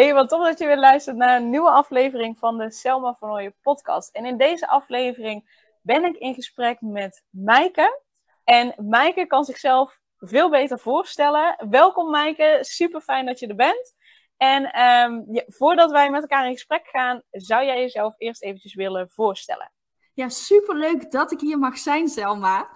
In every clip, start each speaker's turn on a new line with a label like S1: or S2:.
S1: Hey, wat tof dat je weer luistert naar een nieuwe aflevering van de Selma van Ooyen podcast. En in deze aflevering ben ik in gesprek met Maaike. En Maaike kan zichzelf veel beter voorstellen. Welkom Maaike, super fijn dat je er bent. En ehm, voordat wij met elkaar in gesprek gaan, zou jij jezelf eerst eventjes willen voorstellen?
S2: Ja, superleuk dat ik hier mag zijn, Selma.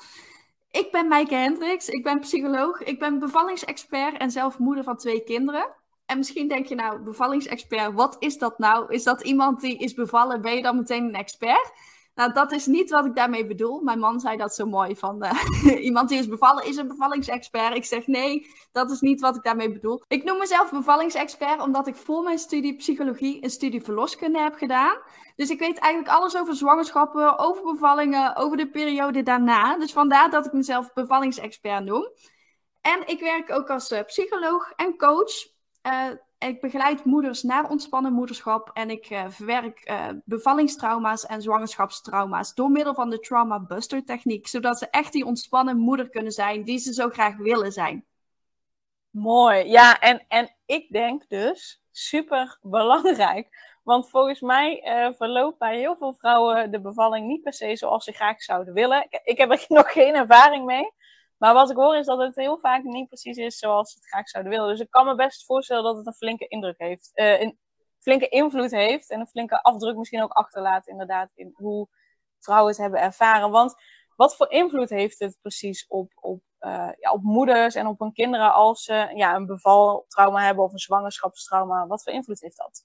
S2: Ik ben Maaike Hendricks, ik ben psycholoog, ik ben bevallingsexpert en zelf moeder van twee kinderen. En misschien denk je nou, bevallingsexpert, wat is dat nou? Is dat iemand die is bevallen, ben je dan meteen een expert? Nou, dat is niet wat ik daarmee bedoel. Mijn man zei dat zo mooi van uh, iemand die is bevallen is een bevallingsexpert. Ik zeg nee, dat is niet wat ik daarmee bedoel. Ik noem mezelf bevallingsexpert omdat ik voor mijn studie psychologie een studie verloskunde heb gedaan. Dus ik weet eigenlijk alles over zwangerschappen, over bevallingen, over de periode daarna. Dus vandaar dat ik mezelf bevallingsexpert noem. En ik werk ook als uh, psycholoog en coach. Uh, ik begeleid moeders naar ontspannen moederschap en ik uh, verwerk uh, bevallingstrauma's en zwangerschapstrauma's door middel van de Trauma Buster techniek, zodat ze echt die ontspannen moeder kunnen zijn die ze zo graag willen zijn.
S1: Mooi, ja, en, en ik denk dus super belangrijk. Want volgens mij uh, verloopt bij heel veel vrouwen de bevalling niet per se zoals ze graag zouden willen. Ik, ik heb er nog geen ervaring mee. Maar wat ik hoor is dat het heel vaak niet precies is zoals ze het graag zouden willen. Dus ik kan me best voorstellen dat het een flinke indruk heeft. Een flinke invloed heeft. En een flinke afdruk misschien ook achterlaat inderdaad in hoe vrouwen het hebben ervaren. Want wat voor invloed heeft het precies op, op, uh, ja, op moeders en op hun kinderen als ze ja, een bevaltrauma hebben of een zwangerschapstrauma? Wat voor invloed heeft dat?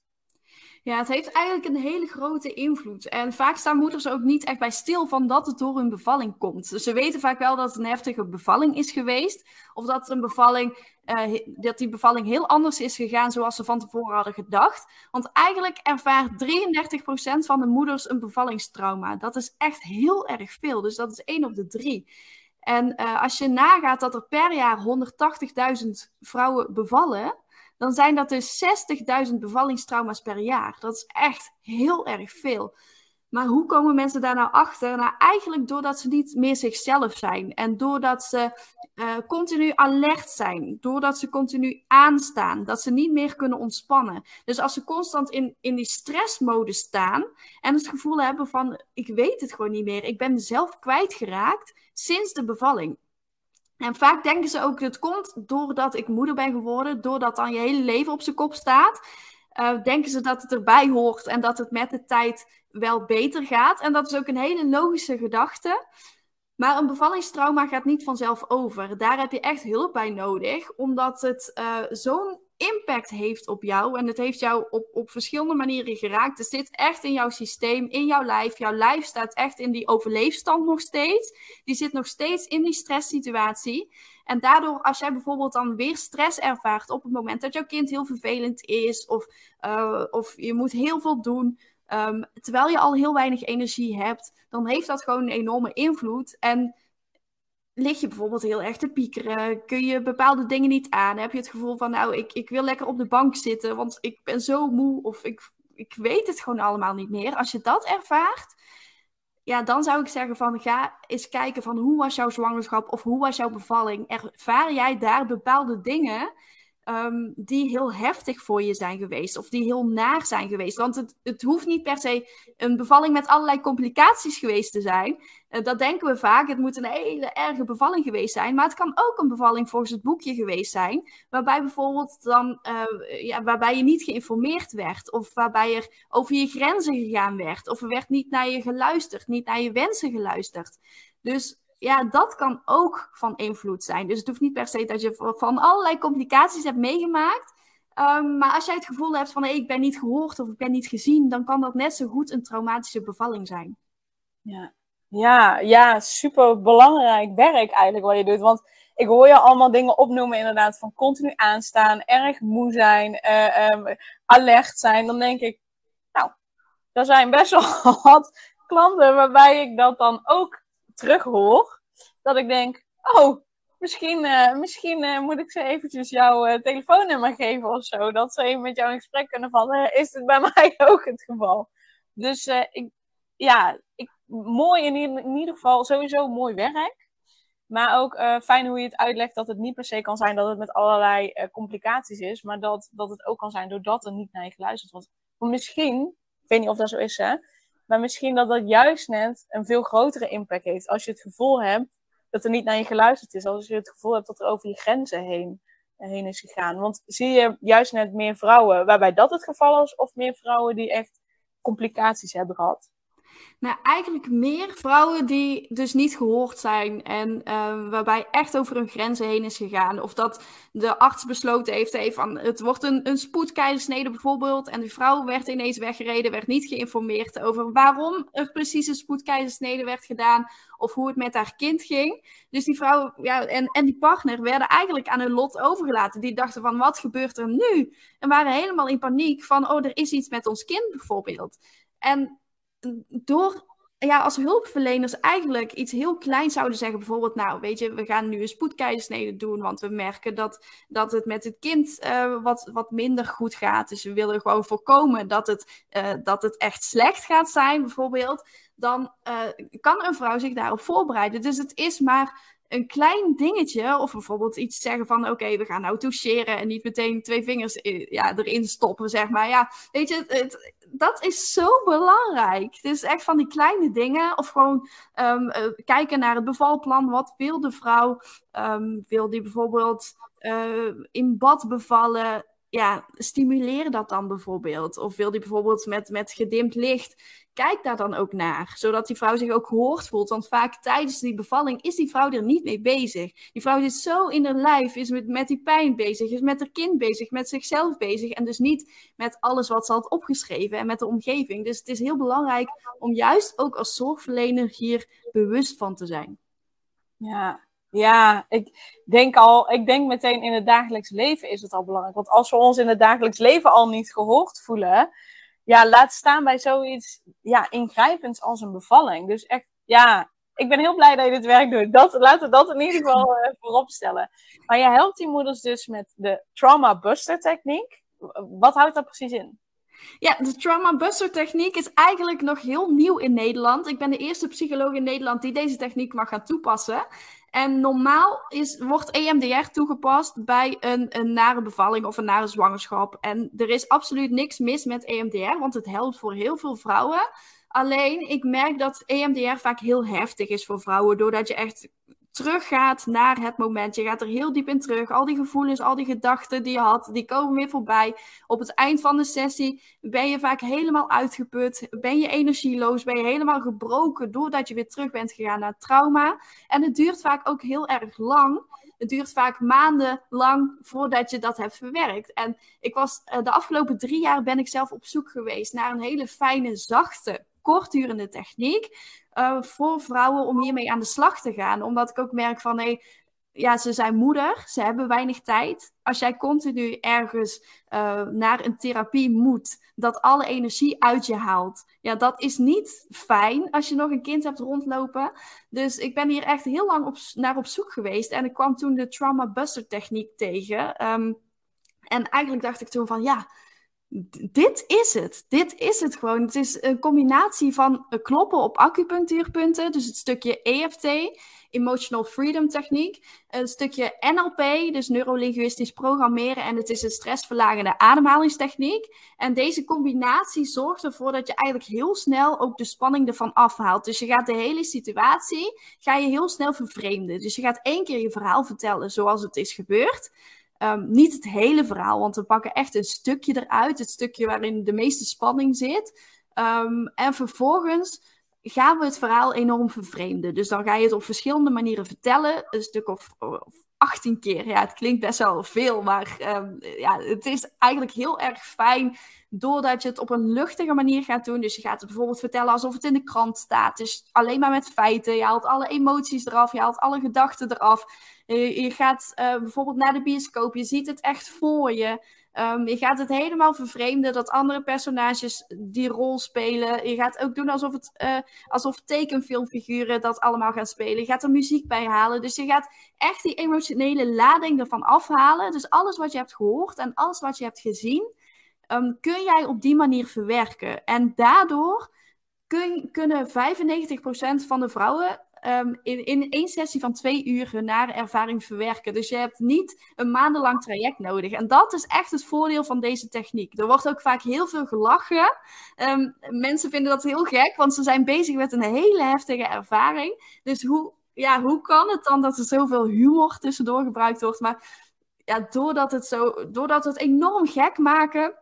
S2: Ja, het heeft eigenlijk een hele grote invloed. En vaak staan moeders ook niet echt bij stil van dat het door hun bevalling komt. Dus ze weten vaak wel dat het een heftige bevalling is geweest. Of dat, een bevalling, uh, dat die bevalling heel anders is gegaan zoals ze van tevoren hadden gedacht. Want eigenlijk ervaart 33% van de moeders een bevallingstrauma. Dat is echt heel erg veel. Dus dat is 1 op de 3. En uh, als je nagaat dat er per jaar 180.000 vrouwen bevallen dan zijn dat dus 60.000 bevallingstrauma's per jaar. Dat is echt heel erg veel. Maar hoe komen mensen daar nou achter? Nou, eigenlijk doordat ze niet meer zichzelf zijn. En doordat ze uh, continu alert zijn. Doordat ze continu aanstaan. Dat ze niet meer kunnen ontspannen. Dus als ze constant in, in die stressmode staan. En het gevoel hebben van, ik weet het gewoon niet meer. Ik ben mezelf kwijtgeraakt sinds de bevalling. En vaak denken ze ook, het komt doordat ik moeder ben geworden, doordat dan je hele leven op zijn kop staat. Uh, denken ze dat het erbij hoort en dat het met de tijd wel beter gaat. En dat is ook een hele logische gedachte. Maar een bevallingstrauma gaat niet vanzelf over. Daar heb je echt hulp bij nodig, omdat het uh, zo'n impact heeft op jou. En het heeft jou op, op verschillende manieren geraakt. Het zit echt in jouw systeem, in jouw lijf. Jouw lijf staat echt in die overleefstand nog steeds. Die zit nog steeds in die stresssituatie. En daardoor, als jij bijvoorbeeld dan weer stress ervaart op het moment dat jouw kind heel vervelend is, of, uh, of je moet heel veel doen. Um, terwijl je al heel weinig energie hebt, dan heeft dat gewoon een enorme invloed. En lig je bijvoorbeeld heel erg te piekeren? Kun je bepaalde dingen niet aan? Heb je het gevoel van, nou, ik, ik wil lekker op de bank zitten, want ik ben zo moe of ik, ik weet het gewoon allemaal niet meer. Als je dat ervaart, ja, dan zou ik zeggen van, ga eens kijken van hoe was jouw zwangerschap of hoe was jouw bevalling? Ervaar jij daar bepaalde dingen um, die heel heftig voor je zijn geweest of die heel naar zijn geweest. Want het, het hoeft niet per se een bevalling met allerlei complicaties geweest te zijn. Uh, dat denken we vaak. Het moet een hele erge bevalling geweest zijn. Maar het kan ook een bevalling volgens het boekje geweest zijn. Waarbij bijvoorbeeld dan, uh, ja, waarbij je niet geïnformeerd werd. Of waarbij er over je grenzen gegaan werd. Of er werd niet naar je geluisterd, niet naar je wensen geluisterd. Dus ja, dat kan ook van invloed zijn. Dus het hoeft niet per se dat je van allerlei complicaties hebt meegemaakt. Um, maar als jij het gevoel hebt van ik ben niet gehoord of ik ben niet gezien, dan kan dat net zo goed een traumatische bevalling zijn.
S1: Ja, ja, ja super belangrijk werk eigenlijk wat je doet. Want ik hoor je allemaal dingen opnoemen, inderdaad, van continu aanstaan, erg moe zijn, uh, alert zijn. Dan denk ik, nou, er zijn best wel wat klanten waarbij ik dat dan ook terughoor. Dat ik denk, oh, misschien, uh, misschien uh, moet ik ze eventjes jouw uh, telefoonnummer geven of zo. Dat ze even met jou in gesprek kunnen vallen. Is het bij mij ook het geval? Dus ik, ja, ik, mooi in, ieder geval, sowieso mooi werk. Maar ook fijn hoe je het uitlegt dat het niet per se kan zijn dat het met allerlei complicaties is. Maar dat, dat het ook kan zijn doordat er niet naar je geluisterd wordt. Misschien, ik weet niet of dat zo is hè. Maar misschien dat dat juist net een veel grotere impact heeft. Als je het gevoel hebt dat er niet naar je geluisterd is. Als je het gevoel hebt dat er over je grenzen heen, heen is gegaan. Want zie je juist net meer vrouwen waarbij dat het geval is, of meer vrouwen die echt complicaties hebben gehad?
S2: Nou, eigenlijk meer vrouwen die dus niet gehoord zijn en uh, waarbij echt over hun grenzen heen is gegaan. Of dat de arts besloten heeft, van het wordt een, een spoedkeizersnede bijvoorbeeld en die vrouw werd ineens weggereden, werd niet geïnformeerd over waarom er precies een spoedkeizersnede werd gedaan of hoe het met haar kind ging. Dus die vrouw ja, en, en die partner werden eigenlijk aan hun lot overgelaten. Die dachten van wat gebeurt er nu? En waren helemaal in paniek van oh, er is iets met ons kind bijvoorbeeld. En door ja, als hulpverleners eigenlijk iets heel kleins zouden zeggen, bijvoorbeeld, nou, weet je, we gaan nu een spoedkeizersnede doen, want we merken dat, dat het met het kind uh, wat, wat minder goed gaat. Dus we willen gewoon voorkomen dat het, uh, dat het echt slecht gaat zijn, bijvoorbeeld. Dan uh, kan een vrouw zich daarop voorbereiden. Dus het is maar een klein dingetje, of bijvoorbeeld iets zeggen van: oké, we gaan nou toucheren en niet meteen twee vingers ja, erin stoppen, zeg maar. Ja, weet je, het, dat is zo belangrijk. Is echt van die kleine dingen, of gewoon um, kijken naar het bevalplan. Wat wil de vrouw? Um, wil die bijvoorbeeld uh, in bad bevallen? ja, stimuleer dat dan bijvoorbeeld. Of wil die bijvoorbeeld met, met gedimd licht, kijk daar dan ook naar. Zodat die vrouw zich ook gehoord voelt. Want vaak tijdens die bevalling is die vrouw er niet mee bezig. Die vrouw zit zo in haar lijf, is met, met die pijn bezig, is met haar kind bezig, met zichzelf bezig. En dus niet met alles wat ze had opgeschreven en met de omgeving. Dus het is heel belangrijk om juist ook als zorgverlener hier bewust van te zijn.
S1: Ja, ja, ik denk al, ik denk meteen in het dagelijks leven is het al belangrijk. Want als we ons in het dagelijks leven al niet gehoord voelen, ja, laat staan bij zoiets ja, ingrijpends als een bevalling. Dus echt, ja, ik ben heel blij dat je dit werk doet. Dat, laten we dat in ieder geval uh, voorop stellen. Maar je helpt die moeders dus met de Trauma Buster techniek. Wat houdt dat precies in?
S2: Ja, de Trauma Buster techniek is eigenlijk nog heel nieuw in Nederland. Ik ben de eerste psycholoog in Nederland die deze techniek mag gaan toepassen. En normaal is, wordt EMDR toegepast bij een, een nare bevalling of een nare zwangerschap. En er is absoluut niks mis met EMDR, want het helpt voor heel veel vrouwen. Alleen, ik merk dat EMDR vaak heel heftig is voor vrouwen, doordat je echt teruggaat naar het moment. Je gaat er heel diep in terug. Al die gevoelens, al die gedachten die je had, die komen weer voorbij. Op het eind van de sessie ben je vaak helemaal uitgeput. Ben je energieloos. Ben je helemaal gebroken doordat je weer terug bent gegaan naar trauma. En het duurt vaak ook heel erg lang. Het duurt vaak maanden lang voordat je dat hebt verwerkt. En ik was eh, de afgelopen drie jaar ben ik zelf op zoek geweest naar een hele fijne, zachte kortdurende techniek uh, voor vrouwen om hiermee aan de slag te gaan. Omdat ik ook merk van, hey, ja, ze zijn moeder, ze hebben weinig tijd. Als jij continu ergens uh, naar een therapie moet, dat alle energie uit je haalt, ja, dat is niet fijn als je nog een kind hebt rondlopen. Dus ik ben hier echt heel lang op, naar op zoek geweest en ik kwam toen de Trauma Buster techniek tegen. Um, en eigenlijk dacht ik toen van, ja, dit is het. Dit is het gewoon. Het is een combinatie van kloppen op acupunctuurpunten, dus het stukje EFT, Emotional Freedom Techniek, een stukje NLP, dus neurolinguistisch programmeren, en het is een stressverlagende ademhalingstechniek. En deze combinatie zorgt ervoor dat je eigenlijk heel snel ook de spanning ervan afhaalt. Dus je gaat de hele situatie, ga je heel snel vervreemden. Dus je gaat één keer je verhaal vertellen zoals het is gebeurd. Um, niet het hele verhaal, want we pakken echt een stukje eruit, het stukje waarin de meeste spanning zit. Um, en vervolgens gaan we het verhaal enorm vervreemden. Dus dan ga je het op verschillende manieren vertellen, een stuk of, of 18 keer. Ja, het klinkt best wel veel, maar ehm, ja, het is eigenlijk heel erg fijn doordat je het op een luchtige manier gaat doen. Dus je gaat het bijvoorbeeld vertellen alsof het in de krant staat. Dus alleen maar met feiten. Je haalt alle emoties eraf, je haalt alle gedachten eraf. Je, gaat uh, bijvoorbeeld naar de bioscoop, je ziet het echt voor je. Um, je gaat het helemaal vervreemden dat andere personages die rol spelen. Je gaat ook doen alsof, het, uh, alsof tekenfilmfiguren dat allemaal gaan spelen. Je gaat er muziek bij halen. Dus je gaat echt die emotionele lading ervan afhalen. Dus alles wat je hebt gehoord en alles wat je hebt gezien, um, kun jij op die manier verwerken. En daardoor kun, kunnen 95% van de vrouwen um, in, in één sessie van twee uur hun ervaring verwerken. Dus je hebt niet een maandenlang traject nodig. En dat is echt het voordeel van deze techniek. Er wordt ook vaak heel veel gelachen. Um, mensen vinden dat heel gek, want ze zijn bezig met een hele heftige ervaring. Dus hoe, ja, hoe kan het dan dat er zoveel humor tussendoor gebruikt wordt? Maar ja, doordat, het zo, doordat het enorm gek maken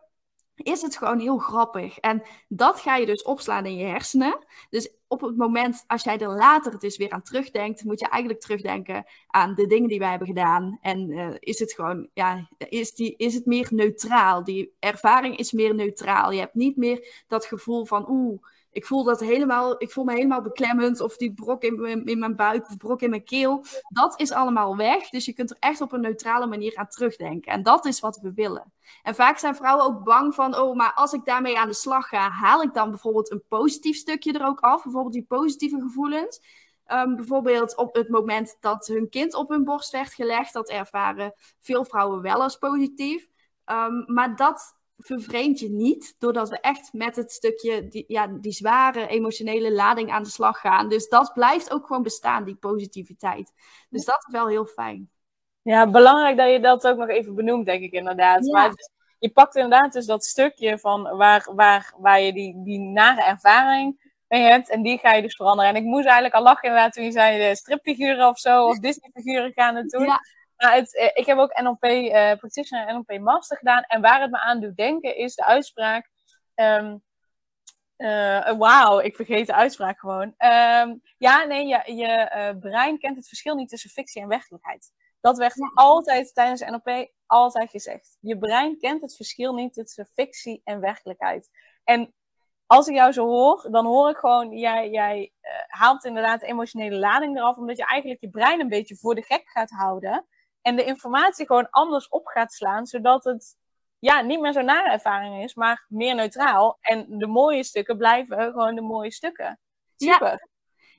S2: is het gewoon heel grappig. En dat ga je dus opslaan in je hersenen. Dus op het moment, als jij er later dus weer aan terugdenkt, moet je eigenlijk terugdenken aan de dingen die wij hebben gedaan. En uh, is het gewoon, ja, is, die, is het meer neutraal? Die ervaring is meer neutraal. Je hebt niet meer dat gevoel van, oeh, ik voel dat helemaal, ik voel me helemaal beklemmend. Of die brok in, in mijn buik of brok in mijn keel. Dat is allemaal weg. Dus je kunt er echt op een neutrale manier aan terugdenken. En dat is wat we willen. En vaak zijn vrouwen ook bang van, oh, maar als ik daarmee aan de slag ga, haal ik dan bijvoorbeeld een positief stukje er ook af. Bijvoorbeeld die positieve gevoelens. Um, bijvoorbeeld op het moment dat hun kind op hun borst werd gelegd, dat ervaren veel vrouwen wel als positief. Um, maar dat vervreemd je niet, doordat we echt met het stukje, die, ja, die zware emotionele lading aan de slag gaan. Dus dat blijft ook gewoon bestaan, die positiviteit. Dus dat is wel heel fijn.
S1: Ja, belangrijk dat je dat ook nog even benoemt, denk ik inderdaad. Maar je pakt inderdaad dus dat stukje van waar, waar, waar je die, die nare ervaring mee hebt. En die ga je dus veranderen. En ik moest eigenlijk al lachen inderdaad toen je zei de stripfiguren of zo, of Disney-figuren gaan het doen. Ja. Maar het, eh, ik heb ook NLP uh, eh, Practitioner en NLP Master gedaan. En waar het me aan doet denken is de uitspraak. Um, uh, Wauw, ik vergeet de uitspraak gewoon. Um, ja, nee, je, je uh, brein kent het verschil niet tussen fictie en werkelijkheid. Dat werd altijd tijdens NLP altijd gezegd. Je brein kent het verschil niet tussen fictie en werkelijkheid. En als ik jou zo hoor, dan hoor ik gewoon, jij, jij uh, haalt inderdaad de emotionele lading eraf, omdat je eigenlijk je brein een beetje voor de gek gaat houden. En de informatie gewoon anders op gaat slaan, zodat het ja, niet meer zo'n nare ervaring is, maar meer neutraal. En de mooie stukken blijven gewoon de mooie stukken. Super.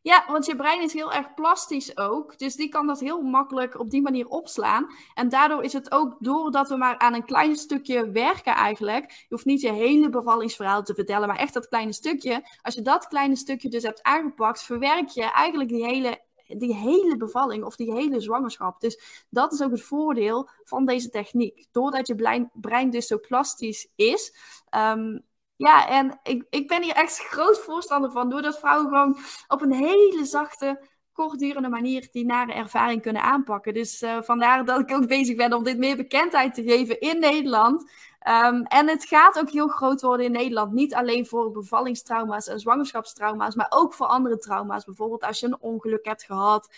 S2: Ja, want je brein is heel erg plastisch ook. Dus die kan dat heel makkelijk op die manier opslaan. En daardoor is het ook, doordat we maar aan een klein stukje werken eigenlijk. Je hoeft niet je hele bevallingsverhaal te vertellen, maar echt dat kleine stukje. Als je dat kleine stukje dus hebt aangepakt, verwerk je eigenlijk die hele die hele bevalling of die hele zwangerschap. Dus dat is ook het voordeel van deze techniek. Doordat je brein, dus zo plastisch is. Ehm, ja, en ik, ik ben hier echt groot voorstander van. Doordat vrouwen gewoon op een hele zachte, kortdurende manier die nare ervaring kunnen aanpakken. Dus uh, vandaar dat ik ook bezig ben om dit meer bekendheid te geven in Nederland. Um, en het gaat ook heel groot worden in Nederland. Niet alleen voor bevallingstrauma's en zwangerschapstrauma's, maar ook voor andere trauma's. Bijvoorbeeld als je een ongeluk hebt gehad.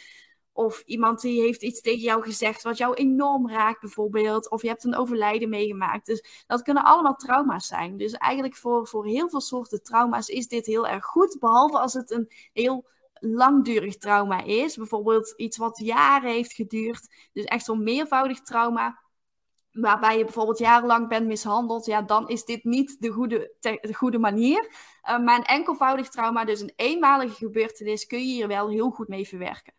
S2: Of iemand die heeft iets tegen jou gezegd wat jou enorm raakt, bijvoorbeeld. Of je hebt een overlijden meegemaakt. Dus dat kunnen allemaal trauma's zijn. Dus eigenlijk voor, voor heel veel soorten trauma's is dit heel erg goed. Behalve als het een heel langdurig trauma is. Bijvoorbeeld iets wat jaren heeft geduurd. Dus echt zo'n meervoudig trauma waarbij je bijvoorbeeld jarenlang bent mishandeld, ja, dan is dit niet de goede, de goede manier. Uh, maar een enkelvoudig trauma, dus een eenmalige gebeurtenis, kun je hier wel heel goed mee verwerken.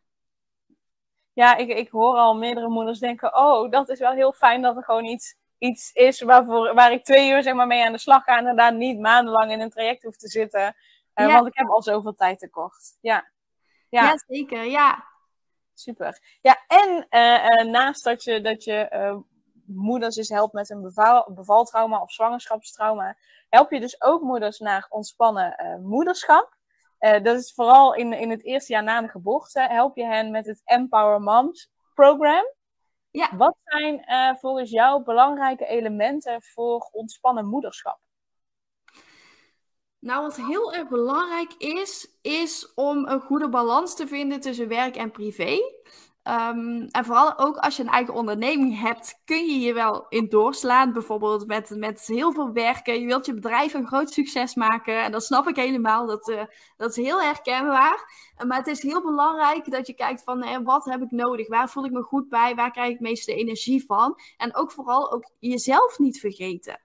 S1: Ja, ik, ik hoor al meerdere moeders denken, oh, dat is wel heel fijn dat er gewoon iets, iets is waarvoor, waar ik twee uur zeg maar, mee aan de slag ga en inderdaad niet maandenlang in een traject hoef te zitten. Uh, Want ik heb al zoveel tijd tekort. Ja,
S2: ja. ja zeker, ja.
S1: Super. Ja, en uh, naast dat je, dat je moeders dus helpt met een beval, bevaltrauma of zwangerschapstrauma, help je dus ook moeders naar ontspannen uh, moederschap. Dat is vooral in, in het eerste jaar na de geboorte, help je hen met het Empower Moms program. Ja. Wat zijn volgens jou belangrijke elementen voor ontspannen moederschap?
S2: Nou, wat heel erg belangrijk is, is om een goede balans te vinden tussen werk en privé. Ehm, en vooral ook als je een eigen onderneming hebt, kun je je wel in doorslaan. Bijvoorbeeld met, met heel veel werken. Je wilt je bedrijf een groot succes maken. En dat snap ik helemaal. Dat, uh, dat is heel herkenbaar. Maar het is heel belangrijk dat je kijkt van eh, wat heb ik nodig? Waar voel ik me goed bij? Waar krijg ik meeste energie van? En ook vooral ook jezelf niet vergeten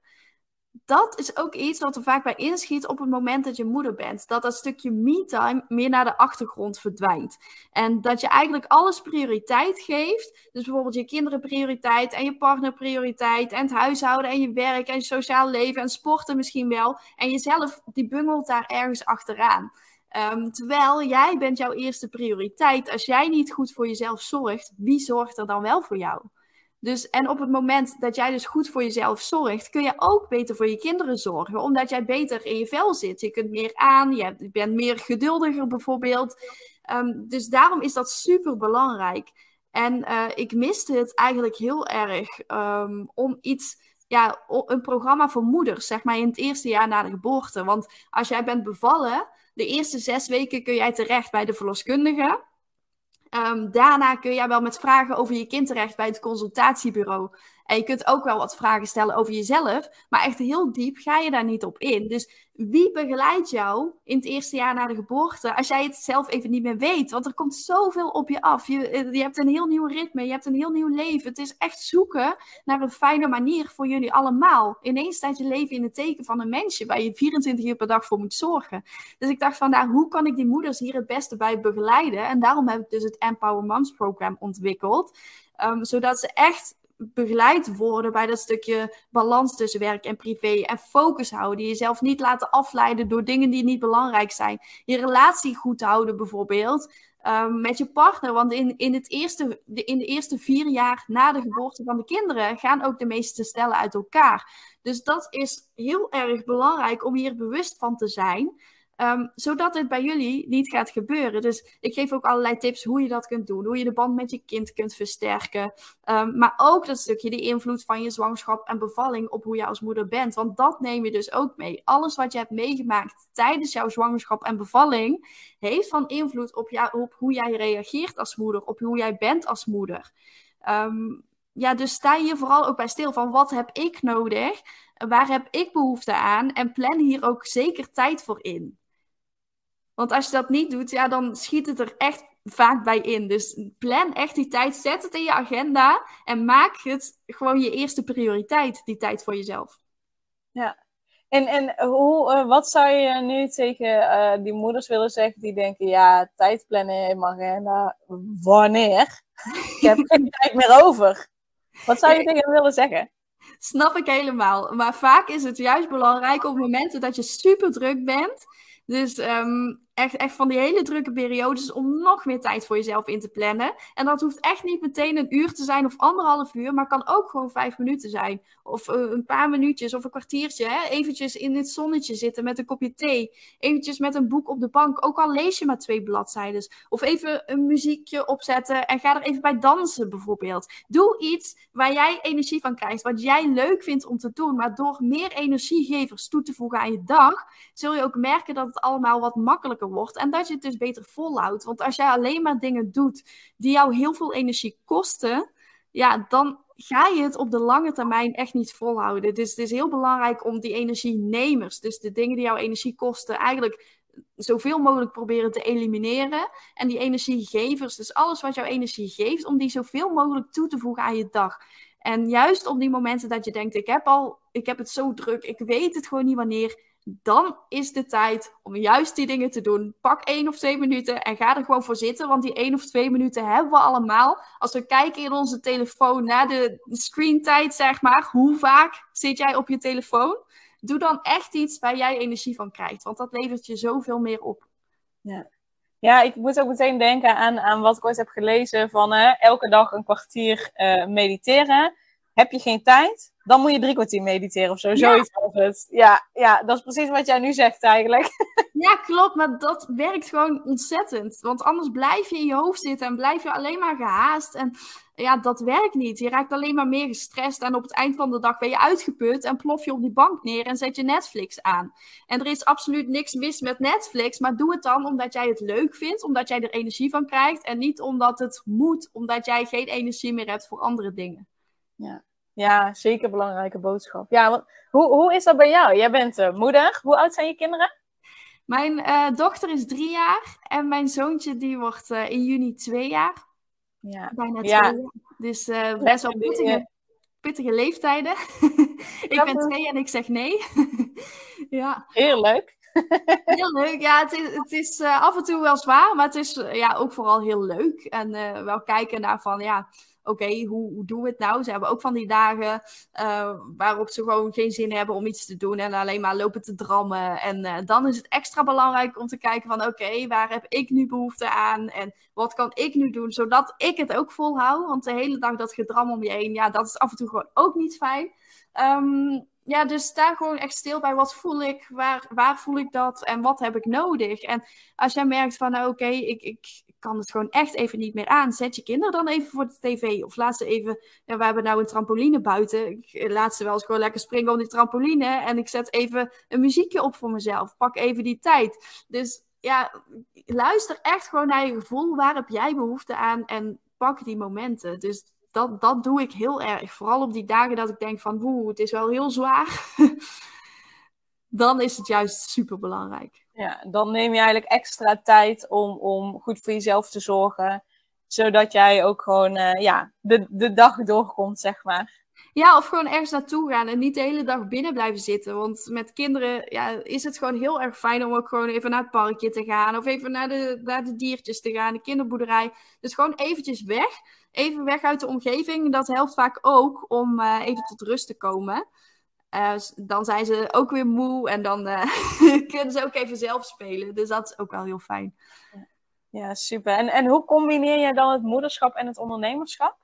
S2: dat is ook iets wat er vaak bij inschiet op het moment dat je moeder bent. Dat dat stukje me-time meer naar de achtergrond verdwijnt. En dat je eigenlijk alles prioriteit geeft. Dus bijvoorbeeld je kinderen prioriteit en je partner prioriteit. En het huishouden en je werk en je sociaal leven en sporten misschien wel. En jezelf, die bungelt daar ergens achteraan. Um, terwijl jij bent jouw eerste prioriteit. Als jij niet goed voor jezelf zorgt, wie zorgt er dan wel voor jou? Dus, en op het moment dat jij dus goed voor jezelf zorgt, kun je ook beter voor je kinderen zorgen, omdat jij beter in je vel zit. Je kunt meer aan, je bent meer geduldiger bijvoorbeeld. Um, dus daarom is dat super belangrijk. En uh, ik miste het eigenlijk heel erg um, om iets, ja, een programma voor moeders, zeg maar in het eerste jaar na de geboorte. Want als jij bent bevallen, de eerste zes weken kun jij terecht bij de verloskundige. Um, daarna kun jij wel met vragen over je kind terecht bij het consultatiebureau. En je kunt ook wel wat vragen stellen over jezelf, maar echt heel diep ga je daar niet op in. Dus wie begeleidt jou in het eerste jaar na de geboorte als jij het zelf even niet meer weet? Want er komt zoveel op je af. Je, eh, je hebt een heel nieuw ritme, je hebt een heel nieuw leven. Het is echt zoeken naar een fijne manier voor jullie allemaal. Ineens staat je leven in het teken van een mensje waar je 24 uur per dag voor moet zorgen. Dus ik dacht van, nou, hoe kan ik die moeders hier het beste bij begeleiden? En daarom heb ik dus het Empower Moms Program ontwikkeld. Um, zodat ze echt begeleid worden bij dat stukje balans tussen werk en privé. En focus houden. Jezelf niet laten afleiden door dingen die niet belangrijk zijn. Je relatie goed houden bijvoorbeeld. Um, met je partner. Want in, in, het eerste, de, in de eerste vier jaar na de geboorte van de kinderen gaan ook de meeste stellen uit elkaar. Dus dat is heel erg belangrijk om hier bewust van te zijn. Um, zodat het bij jullie niet gaat gebeuren. Dus ik geef ook allerlei tips hoe je dat kunt doen. Hoe je de band met je kind kunt versterken. Um, maar ook dat stukje, de invloed van je zwangerschap en bevalling op hoe je als moeder bent. Want dat neem je dus ook mee. Alles wat je hebt meegemaakt tijdens jouw zwangerschap en bevalling. heeft van invloed op, op hoe jij reageert als moeder. Op hoe jij bent als moeder. Um, ja, dus sta hier vooral ook bij stil van wat heb ik nodig? Waar heb ik behoefte aan? En plan hier ook zeker tijd voor in. Want als je dat niet doet, ja, dan schiet het er echt vaak bij in. Dus plan echt die tijd, zet het in je agenda en maak het gewoon je eerste prioriteit, die tijd voor jezelf.
S1: Ja, en, en hoe, uh, wat zou je nu tegen uh, die moeders willen zeggen die denken, ja, tijd plannen in mijn agenda, wanneer? ik heb geen tijd meer over. Wat zou je tegen hen willen zeggen?
S2: Snap ik helemaal. Maar vaak is het juist belangrijk op momenten dat je super druk bent. Dus um, echt, echt van die hele drukke periodes om nog meer tijd voor jezelf in te plannen. En dat hoeft echt niet meteen een uur te zijn of anderhalf uur, maar kan ook gewoon vijf minuten zijn. Of uh, een paar minuutjes of een kwartiertje. Hè? Eventjes in het zonnetje zitten met een kopje thee. Eventjes met een boek op de bank, ook al lees je maar twee bladzijden. Of even een muziekje opzetten en ga er even bij dansen bijvoorbeeld. Doe iets waar jij energie van krijgt, wat jij leuk vindt om te doen. Maar door meer energiegevers toe te voegen aan je dag, zul je ook merken dat het allemaal wat makkelijker wordt. En dat je het dus beter volhoudt. Want als jij alleen maar dingen doet die jou heel veel energie kosten, ja, dan ga je het op de lange termijn echt niet volhouden. Dus het is heel belangrijk om die energienemers, dus de dingen die jouw energie kosten, eigenlijk zoveel mogelijk proberen te elimineren. En die energiegevers, dus alles wat jouw energie geeft, om die zoveel mogelijk toe te voegen aan je dag. En juist op die momenten dat je denkt, ik heb al, ik heb het zo druk, ik weet het gewoon niet wanneer dan is de tijd om juist die dingen te doen. Pak één of twee minuten en ga er gewoon voor zitten. Want die één of twee minuten hebben we allemaal. Als we kijken in onze telefoon naar de screentijd, zeg maar. Hoe vaak zit jij op je telefoon? Doe dan echt iets waar jij energie van krijgt. Want dat levert je zoveel meer op.
S1: Ja. Ja, ik moet ook meteen denken aan, aan wat ik ooit heb gelezen van elke dag een kwartier uh, mediteren. Heb je geen tijd? Dan moet je drie kwartier mediteren of zo. Zoiets als het. Ja, ja, dat is precies wat jij nu zegt eigenlijk.
S2: Ja, klopt. Maar dat werkt gewoon ontzettend. Want anders blijf je in je hoofd zitten en blijf je alleen maar gehaast. En ja, dat werkt niet. Je raakt alleen maar meer gestrest. En op het eind van de dag ben je uitgeput en plof je op die bank neer en zet je Netflix aan. En er is absoluut niks mis met Netflix. Maar doe het dan omdat jij het leuk vindt, omdat jij er energie van krijgt. En niet omdat het moet, omdat jij geen energie meer hebt voor andere dingen.
S1: Ja. Ja, zeker belangrijke boodschap. Ja, want hoe, hoe is dat bij jou? Jij bent uh, moeder. Hoe oud zijn je kinderen?
S2: Mijn uh, dochter is drie jaar en mijn zoontje die wordt uh, in juni twee jaar. Ja. Bijna twee ja. jaar. Dus best wel pittige, pittige leeftijden. ik ben twee en ik zeg nee.
S1: ja. Heel leuk.
S2: heel leuk. Ja, het is, het is af en toe wel zwaar, maar het is ja, ook vooral heel leuk. En wel kijken naar van, ja, oké, hoe, hoe doen we het nou? Ze hebben ook van die dagen uh, waarop ze gewoon geen zin hebben om iets te doen en alleen maar lopen te drammen. En uh, dan is het extra belangrijk om te kijken van oké, waar heb ik nu behoefte aan en wat kan ik nu doen zodat ik het ook volhoud? Want de hele dag dat gedram om je heen, ja, dat is af en toe gewoon ook niet fijn. Um, ja, dus sta gewoon echt stil bij wat voel ik, waar, waar voel ik dat en wat heb ik nodig. En als jij merkt van nou, oké, ik, ik kan het gewoon echt even niet meer aan, zet je kinderen dan even voor de tv. Of laat ze even, ja, we hebben nou een trampoline buiten, laat ze wel eens gewoon lekker springen op die trampoline. En ik zet even een muziekje op voor mezelf, pak even die tijd. Dus ja, luister echt gewoon naar je gevoel, waar heb jij behoefte aan en pak die momenten. Dus dat, dat doe ik heel erg. Vooral op die dagen dat ik denk van, woe, het is wel heel zwaar. dan is het juist super belangrijk.
S1: Ja, dan neem je eigenlijk extra tijd om, om goed voor jezelf te zorgen. Zodat jij ook gewoon uh, ja, de, de dag doorkomt, zeg maar.
S2: Ja, of gewoon ergens naartoe gaan en niet de hele dag binnen blijven zitten. Want met kinderen ja, is het gewoon heel erg fijn om ook gewoon even naar het parkje te gaan. Of even naar de, naar de diertjes te gaan, de kinderboerderij. Dus gewoon eventjes weg. Even weg uit de omgeving. Dat helpt vaak ook om uh, even tot rust te komen. Uh, dan zijn ze ook weer moe en dan uh, kunnen ze ook even zelf spelen. Dus dat is ook wel heel fijn.
S1: Ja, super. En, en hoe combineer je dan het moederschap en het ondernemerschap?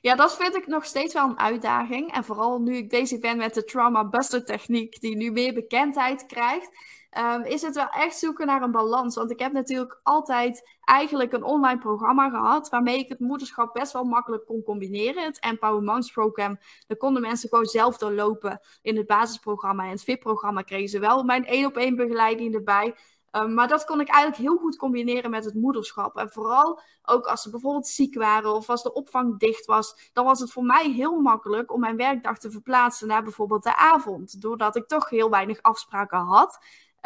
S2: Ja, dat vind ik nog steeds wel een uitdaging. En vooral nu ik bezig ben met de Trauma Buster techniek, die nu meer bekendheid krijgt, um, is het wel echt zoeken naar een balans. Want ik heb natuurlijk altijd eigenlijk een online programma gehad, waarmee ik het moederschap best wel makkelijk kon combineren. Het Empower Moms Program, daar konden mensen gewoon zelf doorlopen in het basisprogramma. En het VIP-programma kregen ze wel mijn één op één begeleiding erbij. Um, maar dat kon ik eigenlijk heel goed combineren met het moederschap. En vooral ook als ze bijvoorbeeld ziek waren of als de opvang dicht was, dan was het voor mij heel makkelijk om mijn werkdag te verplaatsen naar bijvoorbeeld de avond. Doordat ik toch heel weinig afspraken had.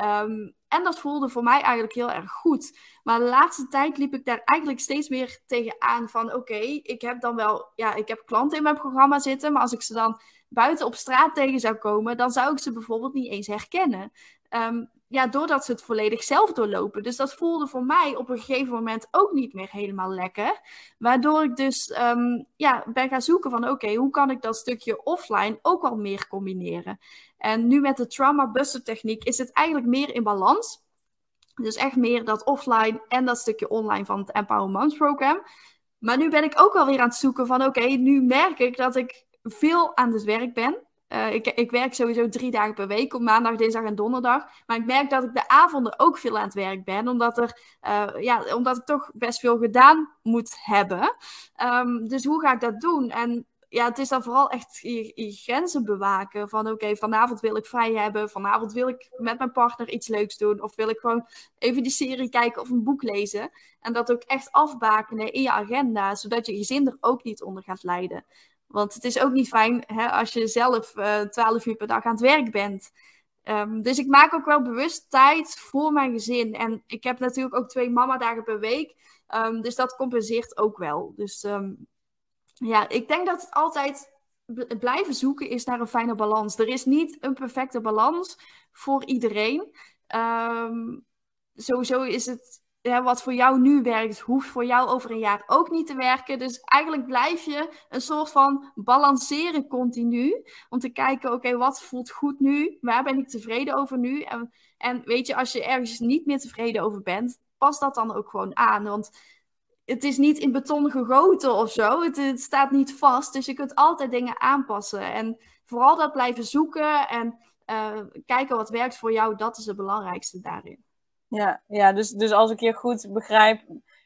S2: Um, en dat voelde voor mij eigenlijk heel erg goed. Maar de laatste tijd liep ik daar eigenlijk steeds meer tegenaan van oké, ik heb dan wel, ja, ik heb klanten in mijn programma zitten, maar als ik ze dan buiten op straat tegen zou komen, dan zou ik ze bijvoorbeeld niet eens herkennen. Um, ja, doordat ze het volledig zelf doorlopen. Dus dat voelde voor mij op een gegeven moment ook niet meer helemaal lekker. Waardoor ik dus um, ja, ben gaan zoeken van oké, hoe kan ik dat stukje offline ook wel meer combineren? En nu met de trauma buster techniek is het eigenlijk meer in balans. Dus echt meer dat offline en dat stukje online van het Empower Moms program. Maar nu ben ik ook wel weer aan het zoeken van oké, nu merk ik dat ik veel aan het werk ben. Uh, ik, ik, werk sowieso drie dagen per week, op maandag, dinsdag en donderdag. Maar ik merk dat ik de avonden ook veel aan het werk ben, omdat, er, uh, ja, omdat ik toch best veel gedaan moet hebben. Um, dus hoe ga ik dat doen? En ja, het is dan vooral echt je, grenzen bewaken. Van oké, vanavond wil ik vrij hebben. Vanavond wil ik met mijn partner iets leuks doen. Of wil ik gewoon even die serie kijken of een boek lezen. En dat ook echt afbakenen in je agenda. Zodat je gezin er ook niet onder gaat lijden. Want het is ook niet fijn hè, als je zelf uh, eh, 12 uur per dag aan het werk bent. Um, dus ik maak ook wel bewust tijd voor mijn gezin. En ik heb natuurlijk ook twee mama-dagen per week. Um, dus dat compenseert ook wel. Dus um, ja, ik denk dat het altijd blijven zoeken is naar een fijne balans. Er is niet een perfecte balans voor iedereen. sowieso is het wat voor jou nu werkt, hoeft voor jou over een jaar ook niet te werken. Dus eigenlijk blijf je een soort van balanceren continu. Om te kijken, oké, wat voelt goed nu? Waar ben ik tevreden over nu? En, en weet je, als je ergens niet meer tevreden over bent, pas dat dan ook gewoon aan. Want het is niet in beton gegoten of zo. Het, het, staat niet vast. Dus je kunt altijd dingen aanpassen. En vooral dat blijven zoeken en uh, kijken wat werkt voor jou, dat is het belangrijkste daarin.
S1: Ja, ja dus, dus als ik je goed begrijp,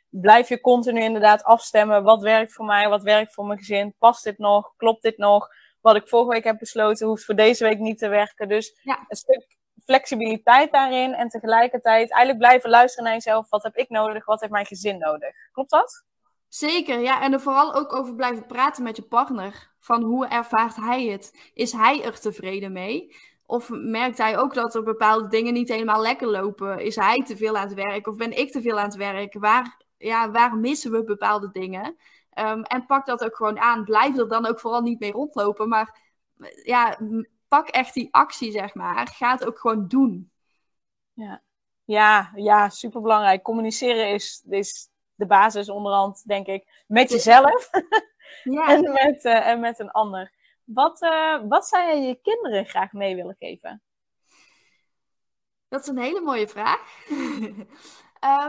S1: blijf je continu inderdaad afstemmen. Wat werkt voor mij? Wat werkt voor mijn gezin? Past dit nog? Klopt dit nog? Wat ik vorige week heb besloten, hoeft voor deze week niet te werken. Dus ja. een stuk flexibiliteit daarin en tegelijkertijd eigenlijk blijven luisteren naar jezelf. Wat heb ik nodig? Wat heeft mijn gezin nodig? Klopt dat?
S2: Zeker, ja. En er vooral ook over blijven praten met je partner. Van hoe ervaart hij het? Is hij er tevreden mee? Of merkt hij ook dat er bepaalde dingen niet helemaal lekker lopen? Is hij te veel aan het werk? Of ben ik te veel aan het werk? Waar, ja, waar missen we bepaalde dingen? Ehm, en pak dat ook gewoon aan. Blijf er dan ook vooral niet mee rondlopen. Maar ja, pak echt die actie, zeg maar. Ga het ook gewoon doen.
S1: Ja, ja, ja superbelangrijk. Communiceren is, is de basis onderhand, denk ik. Met jezelf ja. en, met, uh, en met een ander. Wat, uh, wat zou je je kinderen graag mee willen geven?
S2: Dat is een hele mooie vraag.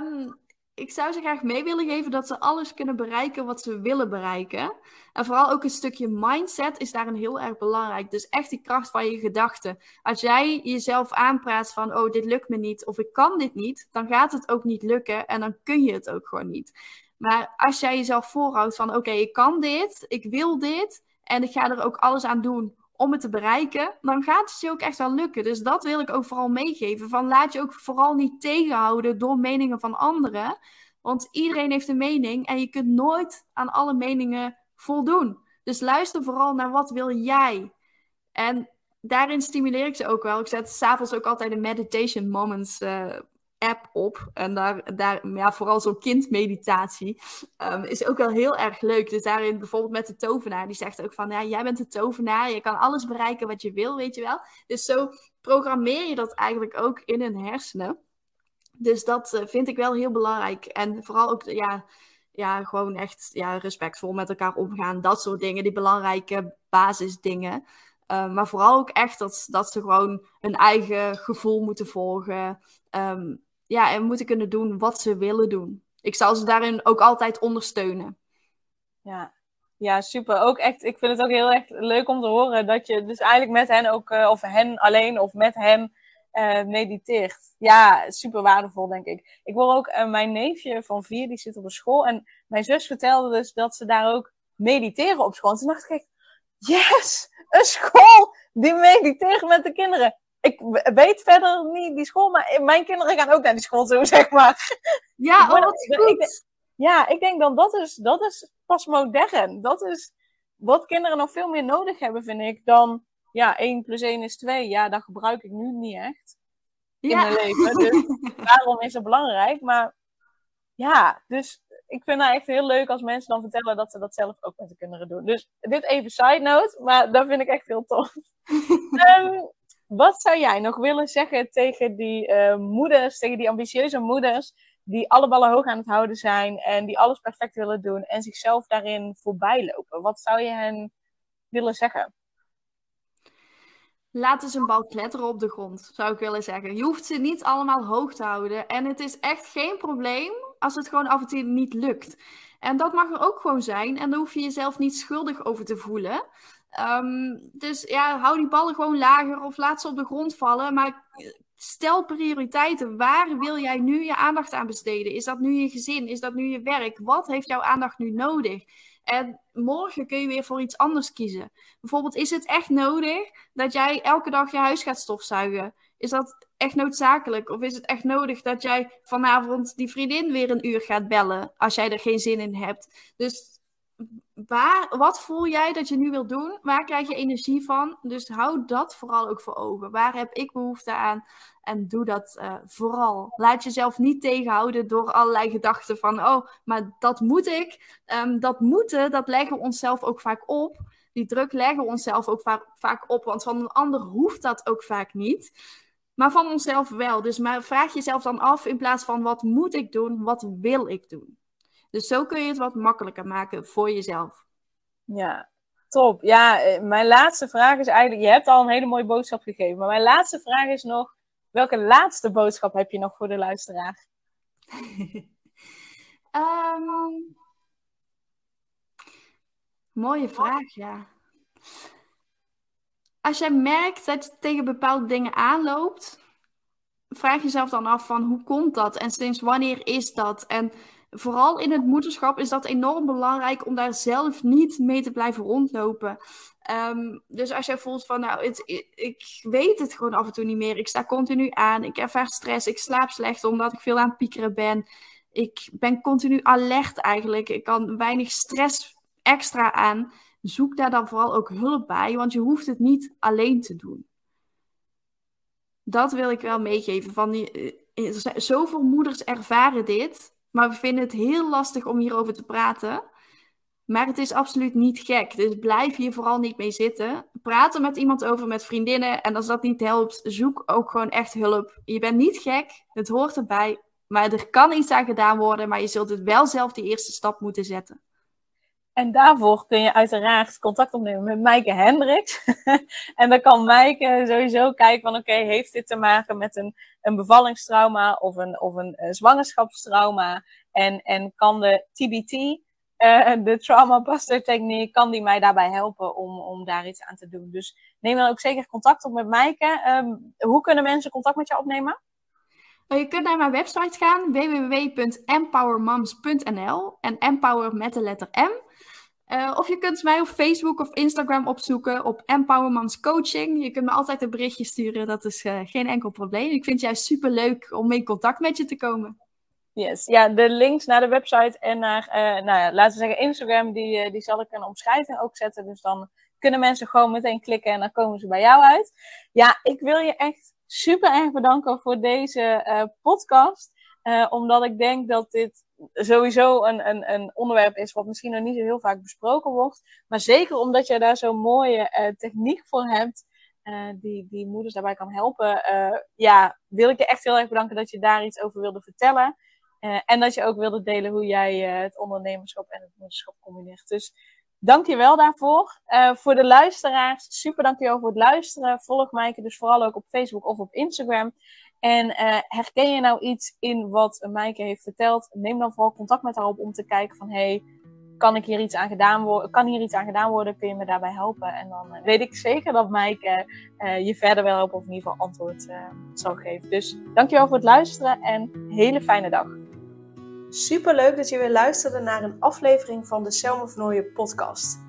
S2: um, ik zou ze graag mee willen geven dat ze alles kunnen bereiken wat ze willen bereiken. En vooral ook een stukje mindset is daarin heel erg belangrijk. Dus echt die kracht van je gedachten. Als jij jezelf aanpraat van, oh, dit lukt me niet of ik kan dit niet, dan gaat het ook niet lukken en dan kun je het ook gewoon niet. Maar als jij jezelf voorhoudt van, oké, ik kan dit, ik wil dit en ik ga er ook alles aan doen om het te bereiken, dan gaat het je ook echt wel lukken. Dus dat wil ik ook vooral meegeven. Van laat je ook vooral niet tegenhouden door meningen van anderen. Want iedereen heeft een mening en je kunt nooit aan alle meningen voldoen. Dus luister vooral naar wat wil jij. En daarin stimuleer ik ze ook wel. Ik zet s'avonds ook altijd een meditation moments uh, app op. En daar, daar ja, vooral zo'n kindmeditatie um, is ook wel heel erg leuk. Dus daarin bijvoorbeeld met de tovenaar, die zegt ook van, ja, jij bent de tovenaar, je kan alles bereiken wat je wil, weet je wel. Dus zo programmeer je dat eigenlijk ook in hun hersenen. Dus dat uh, vind ik wel heel belangrijk. En vooral ook, ja, ja, gewoon echt ja, respectvol met elkaar omgaan. Dat soort dingen, die belangrijke basisdingen. Uh, maar vooral ook echt dat, dat ze gewoon hun eigen gevoel moeten volgen. Um, ja, en moeten kunnen doen wat ze willen doen. Ik zal ze daarin ook altijd ondersteunen.
S1: Ja, ja, super. Ook echt, ik vind het ook heel erg leuk om te horen dat je dus eigenlijk met hen ook, uh, of hen alleen of met hen uh, mediteert. Ja, super waardevol, denk ik. Ik hoor ook uh, mijn neefje van vier, die zit op een school. En mijn zus vertelde dus dat ze daar ook mediteren op school. En toen dacht ik, yes, een school die mediteert met de kinderen ik weet verder niet die school, maar mijn kinderen gaan ook naar die school toe, zeg maar.
S2: Ja, oh, goed.
S1: ja, ik denk dan dat is, dat is pas modern. Dat is wat kinderen nog veel meer nodig hebben, vind ik, dan ja, 1 plus 1 is 2. Ja, dat gebruik ik nu niet echt in mijn leven. Dus daarom is het belangrijk. Maar ja, dus ik vind het echt heel leuk als mensen dan vertellen dat ze dat zelf ook met de kinderen doen. Dus dit even side note, maar dat vind ik echt heel tof. um, Wat zou jij nog willen zeggen tegen die uh, moeders, tegen die ambitieuze moeders, die alle ballen hoog aan het houden zijn en die alles perfect willen doen en zichzelf daarin voorbij lopen? Wat zou je hen willen zeggen?
S2: Laat eens een bal kletteren op de grond, zou ik willen zeggen. Je hoeft ze niet allemaal hoog te houden. En het is echt geen probleem als het gewoon af en toe niet lukt. En dat mag er ook gewoon zijn. En daar hoef je jezelf niet schuldig over te voelen. Um, dus ja, hou die ballen gewoon lager of laat ze op de grond vallen. Maar stel prioriteiten. Waar wil jij nu je aandacht aan besteden? Is dat nu je gezin? Is dat nu je werk? Wat heeft jouw aandacht nu nodig? En morgen kun je weer voor iets anders kiezen. Bijvoorbeeld, is het echt nodig dat jij elke dag je huis gaat stofzuigen? Is dat echt noodzakelijk? Of is het echt nodig dat jij vanavond die vriendin weer een uur gaat bellen als jij er geen zin in hebt? Dus waar, wat voel jij dat je nu wilt doen? Waar krijg je energie van? Dus hou dat vooral ook voor ogen. Waar heb ik behoefte aan? En doe dat uh, vooral. Laat jezelf niet tegenhouden door allerlei gedachten van, oh, maar dat moet ik. Um, dat moeten, dat leggen we onszelf ook vaak op. Die druk leggen we onszelf ook vaak op, want van een ander hoeft dat ook vaak niet. Maar van onszelf wel. Dus maar vraag jezelf dan af in plaats van wat moet ik doen, wat wil ik doen? Dus zo kun je het wat makkelijker maken voor jezelf.
S1: Ja, top. Ja, eh, mijn laatste vraag is eigenlijk, je hebt al een hele mooie boodschap gegeven, maar mijn laatste vraag is nog, welke laatste boodschap heb je nog voor de luisteraar?
S2: Ehm, mooie vraag, ja. Als jij merkt dat je tegen bepaalde dingen aanloopt, vraag jezelf dan af van hoe komt dat en sinds wanneer is dat? En vooral in het moederschap is dat enorm belangrijk om daar zelf niet mee te blijven rondlopen. Ehm, dus als jij voelt van, nou, het, ik weet het gewoon af en toe niet meer. Ik sta continu aan, ik ervaar stress, ik slaap slecht omdat ik veel aan het piekeren ben. Ik ben continu alert eigenlijk. Ik kan weinig stress extra aan. Zoek daar dan vooral ook hulp bij, want je hoeft het niet alleen te doen. Dat wil ik wel meegeven. Van die, eh, zoveel moeders ervaren dit, maar we vinden het heel lastig om hierover te praten. Maar het is absoluut niet gek. Dus blijf hier vooral niet mee zitten. Praat er met iemand over, met vriendinnen. En als dat niet helpt, zoek ook gewoon echt hulp. Je bent niet gek, het hoort erbij. Maar er kan iets aan gedaan worden, maar je zult het wel zelf die eerste stap moeten zetten.
S1: En daarvoor kun je uiteraard contact opnemen met Maaike Hendricks. en dan kan Maaike sowieso kijken van oké, heeft dit te maken met een, een bevallingstrauma of een, of een, een zwangerschapstrauma? En, en kan de TBT, uh, de Trauma Buster techniek, kan die mij daarbij helpen om, om daar iets aan te doen? Dus neem dan ook zeker contact op met Maaike. Um, hoe kunnen mensen contact met jou opnemen?
S2: Je kunt naar mijn website gaan, www.empowermoms.nl en empower met de letter M. Uh, of je kunt mij op Facebook of Instagram opzoeken op Empowermans Coaching. Je kunt me altijd een berichtje sturen, dat is uh, geen enkel probleem. Ik vind het juist super leuk om in contact met je te komen.
S1: Yes, ja, de links naar de website en naar, uh, nou ja, laten we zeggen Instagram, die, die zal ik de omschrijving ook zetten. Dus dan kunnen mensen gewoon meteen klikken en dan komen ze bij jou uit. Ja, ik wil je echt super erg bedanken voor deze podcast. Omdat ik denk dat dit sowieso een, een, een onderwerp is wat misschien nog niet zo heel vaak besproken wordt. Maar zeker omdat je daar zo'n mooie uh, techniek voor hebt. die, die moeders daarbij kan helpen. ja, wil ik je echt heel erg bedanken dat je daar iets over wilde vertellen. en dat je ook wilde delen hoe jij het ondernemerschap en het moederschap combineert. Dus Dank je wel daarvoor. Voor de luisteraars, super dankjewel voor het luisteren. Volg Maaike dus vooral ook op Facebook of op Instagram. En uh, herken je nou iets in wat Maaike heeft verteld? Neem dan vooral contact met haar op om te kijken van... Hey, kan, ik hier iets aan gedaan worden? kan hier iets aan gedaan worden? Kun je me daarbij helpen? En dan uh, weet ik zeker dat Maaike je verder wil helpen of in ieder geval antwoord zal geven. Dus dankjewel voor het luisteren en hele fijne dag. Super leuk dat je weer luisterde naar een aflevering van de Selma Vernooien podcast.